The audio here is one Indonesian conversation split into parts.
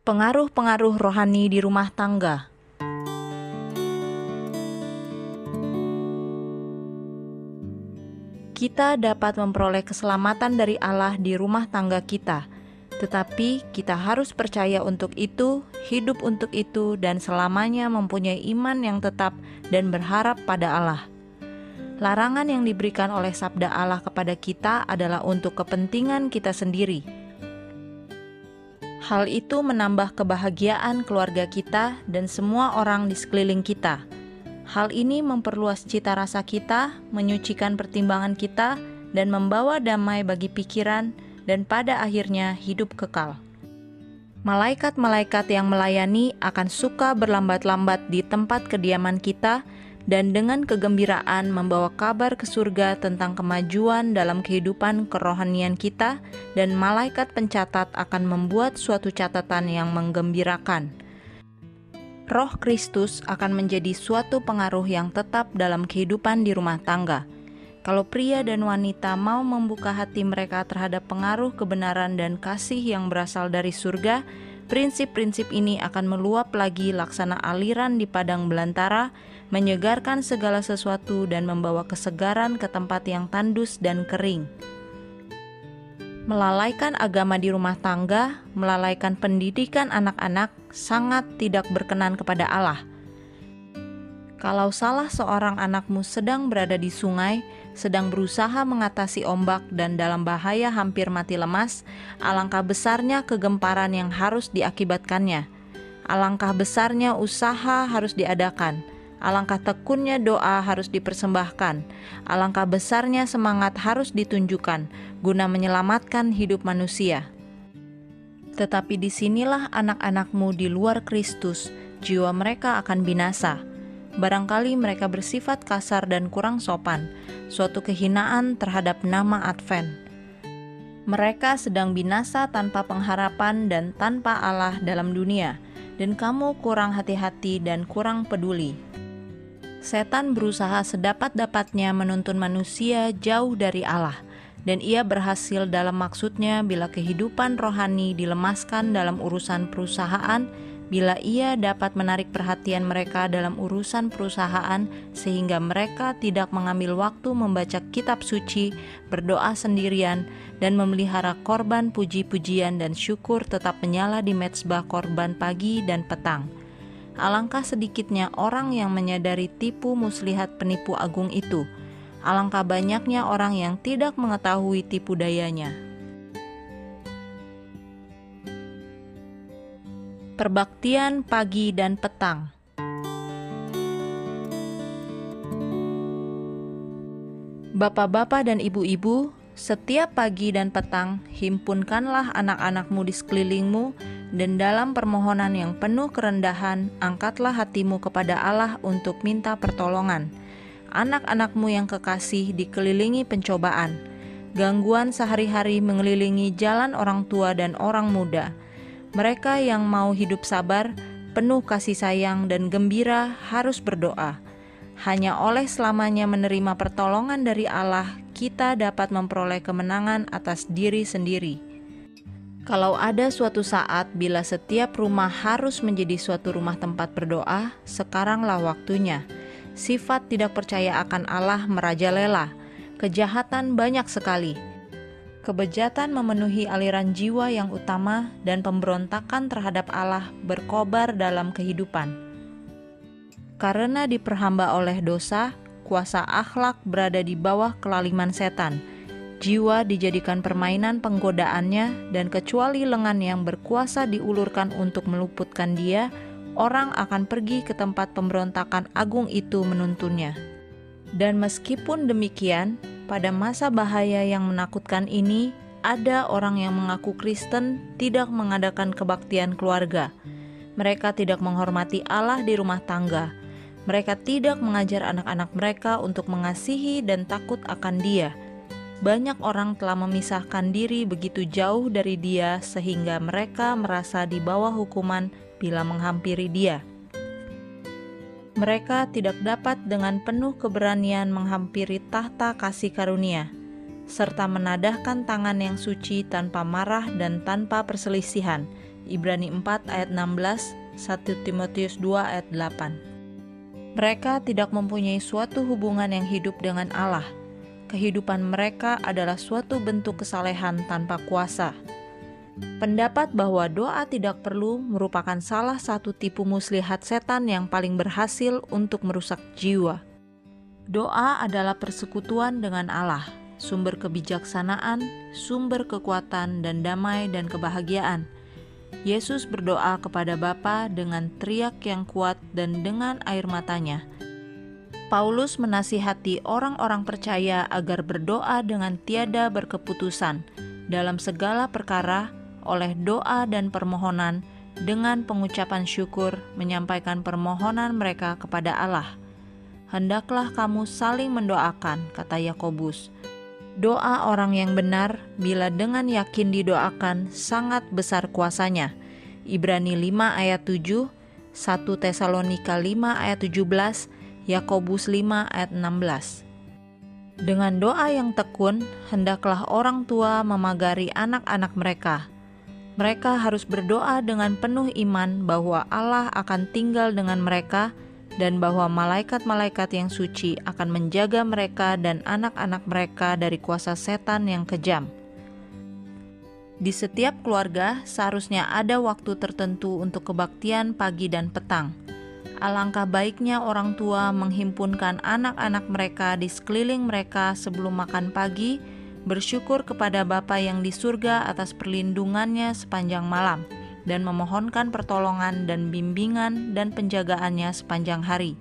Pengaruh-pengaruh rohani di rumah tangga. Kita dapat memperoleh keselamatan dari Allah di rumah tangga kita, tetapi kita harus percaya untuk itu, hidup untuk itu, dan selamanya mempunyai iman yang tetap dan berharap pada Allah. Larangan yang diberikan oleh sabda Allah kepada kita adalah untuk kepentingan kita sendiri. Hal itu menambah kebahagiaan keluarga kita dan semua orang di sekeliling kita. Hal ini memperluas cita rasa kita, menyucikan pertimbangan kita, dan membawa damai bagi pikiran, dan pada akhirnya hidup kekal. Malaikat-malaikat yang melayani akan suka berlambat-lambat di tempat kediaman kita, dan dengan kegembiraan membawa kabar ke surga tentang kemajuan dalam kehidupan kerohanian kita, dan malaikat pencatat akan membuat suatu catatan yang menggembirakan roh Kristus akan menjadi suatu pengaruh yang tetap dalam kehidupan di rumah tangga. Kalau pria dan wanita mau membuka hati mereka terhadap pengaruh kebenaran dan kasih yang berasal dari surga, prinsip-prinsip ini akan meluap lagi laksana aliran di padang belantara, menyegarkan segala sesuatu dan membawa kesegaran ke tempat yang tandus dan kering melalaikan agama di rumah tangga, melalaikan pendidikan anak-anak, sangat tidak berkenan kepada Allah. Kalau salah seorang anakmu sedang berada di sungai, sedang berusaha mengatasi ombak dan dalam bahaya hampir mati lemas, alangkah besarnya kegemparan yang harus diakibatkannya. Alangkah besarnya usaha harus diadakan Alangkah tekunnya doa harus dipersembahkan, alangkah besarnya semangat harus ditunjukkan guna menyelamatkan hidup manusia. Tetapi di sinilah anak-anakmu di luar Kristus, jiwa mereka akan binasa. Barangkali mereka bersifat kasar dan kurang sopan, suatu kehinaan terhadap nama Advent. Mereka sedang binasa tanpa pengharapan dan tanpa Allah dalam dunia, dan kamu kurang hati-hati dan kurang peduli setan berusaha sedapat-dapatnya menuntun manusia jauh dari Allah, dan ia berhasil dalam maksudnya bila kehidupan rohani dilemaskan dalam urusan perusahaan, bila ia dapat menarik perhatian mereka dalam urusan perusahaan, sehingga mereka tidak mengambil waktu membaca kitab suci, berdoa sendirian, dan memelihara korban puji-pujian dan syukur tetap menyala di mezbah korban pagi dan petang Alangkah sedikitnya orang yang menyadari tipu muslihat penipu agung itu. Alangkah banyaknya orang yang tidak mengetahui tipu dayanya. Perbaktian pagi dan petang. Bapak-bapak dan ibu-ibu, setiap pagi dan petang, himpunkanlah anak-anakmu di sekelilingmu dan dalam permohonan yang penuh kerendahan, angkatlah hatimu kepada Allah untuk minta pertolongan. Anak-anakmu yang kekasih dikelilingi pencobaan. Gangguan sehari-hari mengelilingi jalan orang tua dan orang muda. Mereka yang mau hidup sabar, penuh kasih sayang dan gembira harus berdoa. Hanya oleh selamanya menerima pertolongan dari Allah, kita dapat memperoleh kemenangan atas diri sendiri. Kalau ada suatu saat bila setiap rumah harus menjadi suatu rumah tempat berdoa, sekaranglah waktunya. Sifat tidak percaya akan Allah merajalela. Kejahatan banyak sekali. Kebejatan memenuhi aliran jiwa yang utama dan pemberontakan terhadap Allah berkobar dalam kehidupan. Karena diperhamba oleh dosa, kuasa akhlak berada di bawah kelaliman setan Jiwa dijadikan permainan penggodaannya, dan kecuali lengan yang berkuasa diulurkan untuk meluputkan dia, orang akan pergi ke tempat pemberontakan agung itu menuntunnya. Dan meskipun demikian, pada masa bahaya yang menakutkan ini, ada orang yang mengaku Kristen tidak mengadakan kebaktian keluarga. Mereka tidak menghormati Allah di rumah tangga. Mereka tidak mengajar anak-anak mereka untuk mengasihi dan takut akan Dia banyak orang telah memisahkan diri begitu jauh dari Dia sehingga mereka merasa di bawah hukuman bila menghampiri Dia. Mereka tidak dapat dengan penuh keberanian menghampiri tahta kasih karunia, serta menadahkan tangan yang suci tanpa marah dan tanpa perselisihan, Ibrani 4 ayat 16, 1 Timotius 2 ayat 8. Mereka tidak mempunyai suatu hubungan yang hidup dengan Allah. Kehidupan mereka adalah suatu bentuk kesalehan tanpa kuasa. Pendapat bahwa doa tidak perlu merupakan salah satu tipu muslihat setan yang paling berhasil untuk merusak jiwa. Doa adalah persekutuan dengan Allah, sumber kebijaksanaan, sumber kekuatan dan damai dan kebahagiaan. Yesus berdoa kepada Bapa dengan teriak yang kuat dan dengan air matanya. Paulus menasihati orang-orang percaya agar berdoa dengan tiada berkeputusan dalam segala perkara oleh doa dan permohonan dengan pengucapan syukur menyampaikan permohonan mereka kepada Allah hendaklah kamu saling mendoakan, kata Yakobus. Doa orang yang benar bila dengan yakin didoakan sangat besar kuasanya. Ibrani 5 ayat 7, 1 Tesalonika 5 ayat 17, Yakobus 5 ayat 16. Dengan doa yang tekun, hendaklah orang tua memagari anak-anak mereka. Mereka harus berdoa dengan penuh iman bahwa Allah akan tinggal dengan mereka dan bahwa malaikat-malaikat yang suci akan menjaga mereka dan anak-anak mereka dari kuasa setan yang kejam. Di setiap keluarga seharusnya ada waktu tertentu untuk kebaktian pagi dan petang. Alangkah baiknya orang tua menghimpunkan anak-anak mereka di sekeliling mereka sebelum makan pagi, bersyukur kepada Bapa yang di surga atas perlindungannya sepanjang malam dan memohonkan pertolongan dan bimbingan dan penjagaannya sepanjang hari.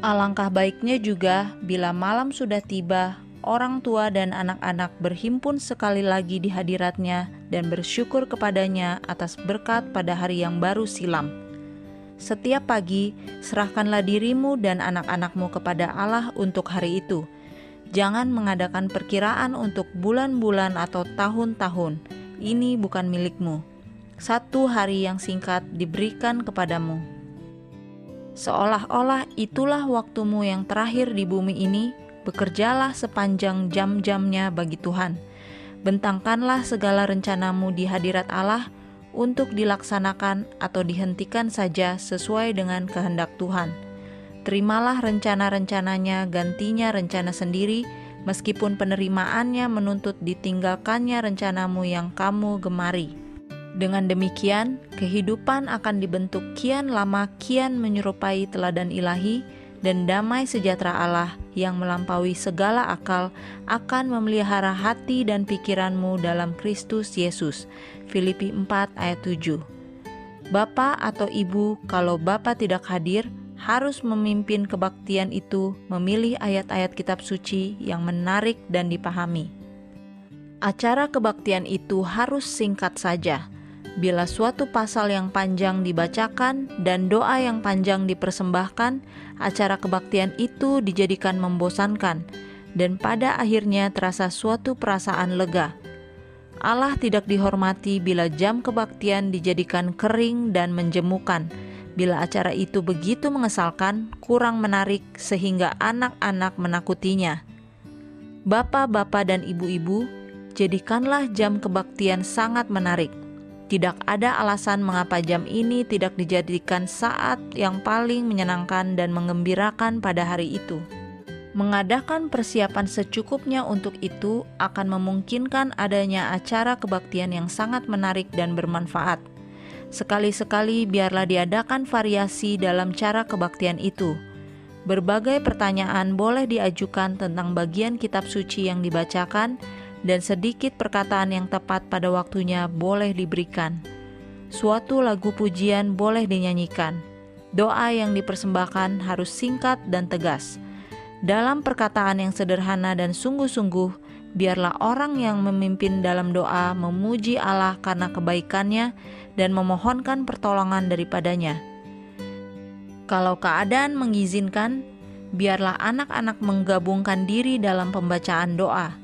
Alangkah baiknya juga bila malam sudah tiba, orang tua dan anak-anak berhimpun sekali lagi di hadiratnya dan bersyukur kepadanya atas berkat pada hari yang baru silam. Setiap pagi, serahkanlah dirimu dan anak-anakmu kepada Allah untuk hari itu. Jangan mengadakan perkiraan untuk bulan-bulan atau tahun-tahun. Ini bukan milikmu satu hari yang singkat diberikan kepadamu. Seolah-olah itulah waktumu yang terakhir di bumi ini, bekerjalah sepanjang jam-jamnya bagi Tuhan. Bentangkanlah segala rencanamu di hadirat Allah untuk dilaksanakan atau dihentikan saja sesuai dengan kehendak Tuhan. Terimalah rencana-rencananya gantinya rencana sendiri, meskipun penerimaannya menuntut ditinggalkannya rencanamu yang kamu gemari. Dengan demikian, kehidupan akan dibentuk kian lama kian menyerupai teladan ilahi dan damai sejahtera Allah yang melampaui segala akal akan memelihara hati dan pikiranmu dalam Kristus Yesus. Filipi 4 ayat 7. Bapak atau ibu kalau Bapak tidak hadir harus memimpin kebaktian itu memilih ayat-ayat kitab suci yang menarik dan dipahami. Acara kebaktian itu harus singkat saja Bila suatu pasal yang panjang dibacakan dan doa yang panjang dipersembahkan, acara kebaktian itu dijadikan membosankan, dan pada akhirnya terasa suatu perasaan lega. Allah tidak dihormati bila jam kebaktian dijadikan kering dan menjemukan. Bila acara itu begitu mengesalkan, kurang menarik, sehingga anak-anak menakutinya. Bapak-bapak dan ibu-ibu, jadikanlah jam kebaktian sangat menarik tidak ada alasan mengapa jam ini tidak dijadikan saat yang paling menyenangkan dan mengembirakan pada hari itu. Mengadakan persiapan secukupnya untuk itu akan memungkinkan adanya acara kebaktian yang sangat menarik dan bermanfaat. Sekali-sekali biarlah diadakan variasi dalam cara kebaktian itu. Berbagai pertanyaan boleh diajukan tentang bagian kitab suci yang dibacakan dan sedikit perkataan yang tepat pada waktunya boleh diberikan. Suatu lagu pujian boleh dinyanyikan. Doa yang dipersembahkan harus singkat dan tegas. Dalam perkataan yang sederhana dan sungguh-sungguh, biarlah orang yang memimpin dalam doa memuji Allah karena kebaikannya dan memohonkan pertolongan daripadanya. Kalau keadaan mengizinkan, biarlah anak-anak menggabungkan diri dalam pembacaan doa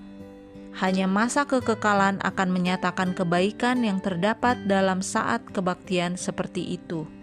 hanya masa kekekalan akan menyatakan kebaikan yang terdapat dalam saat kebaktian seperti itu.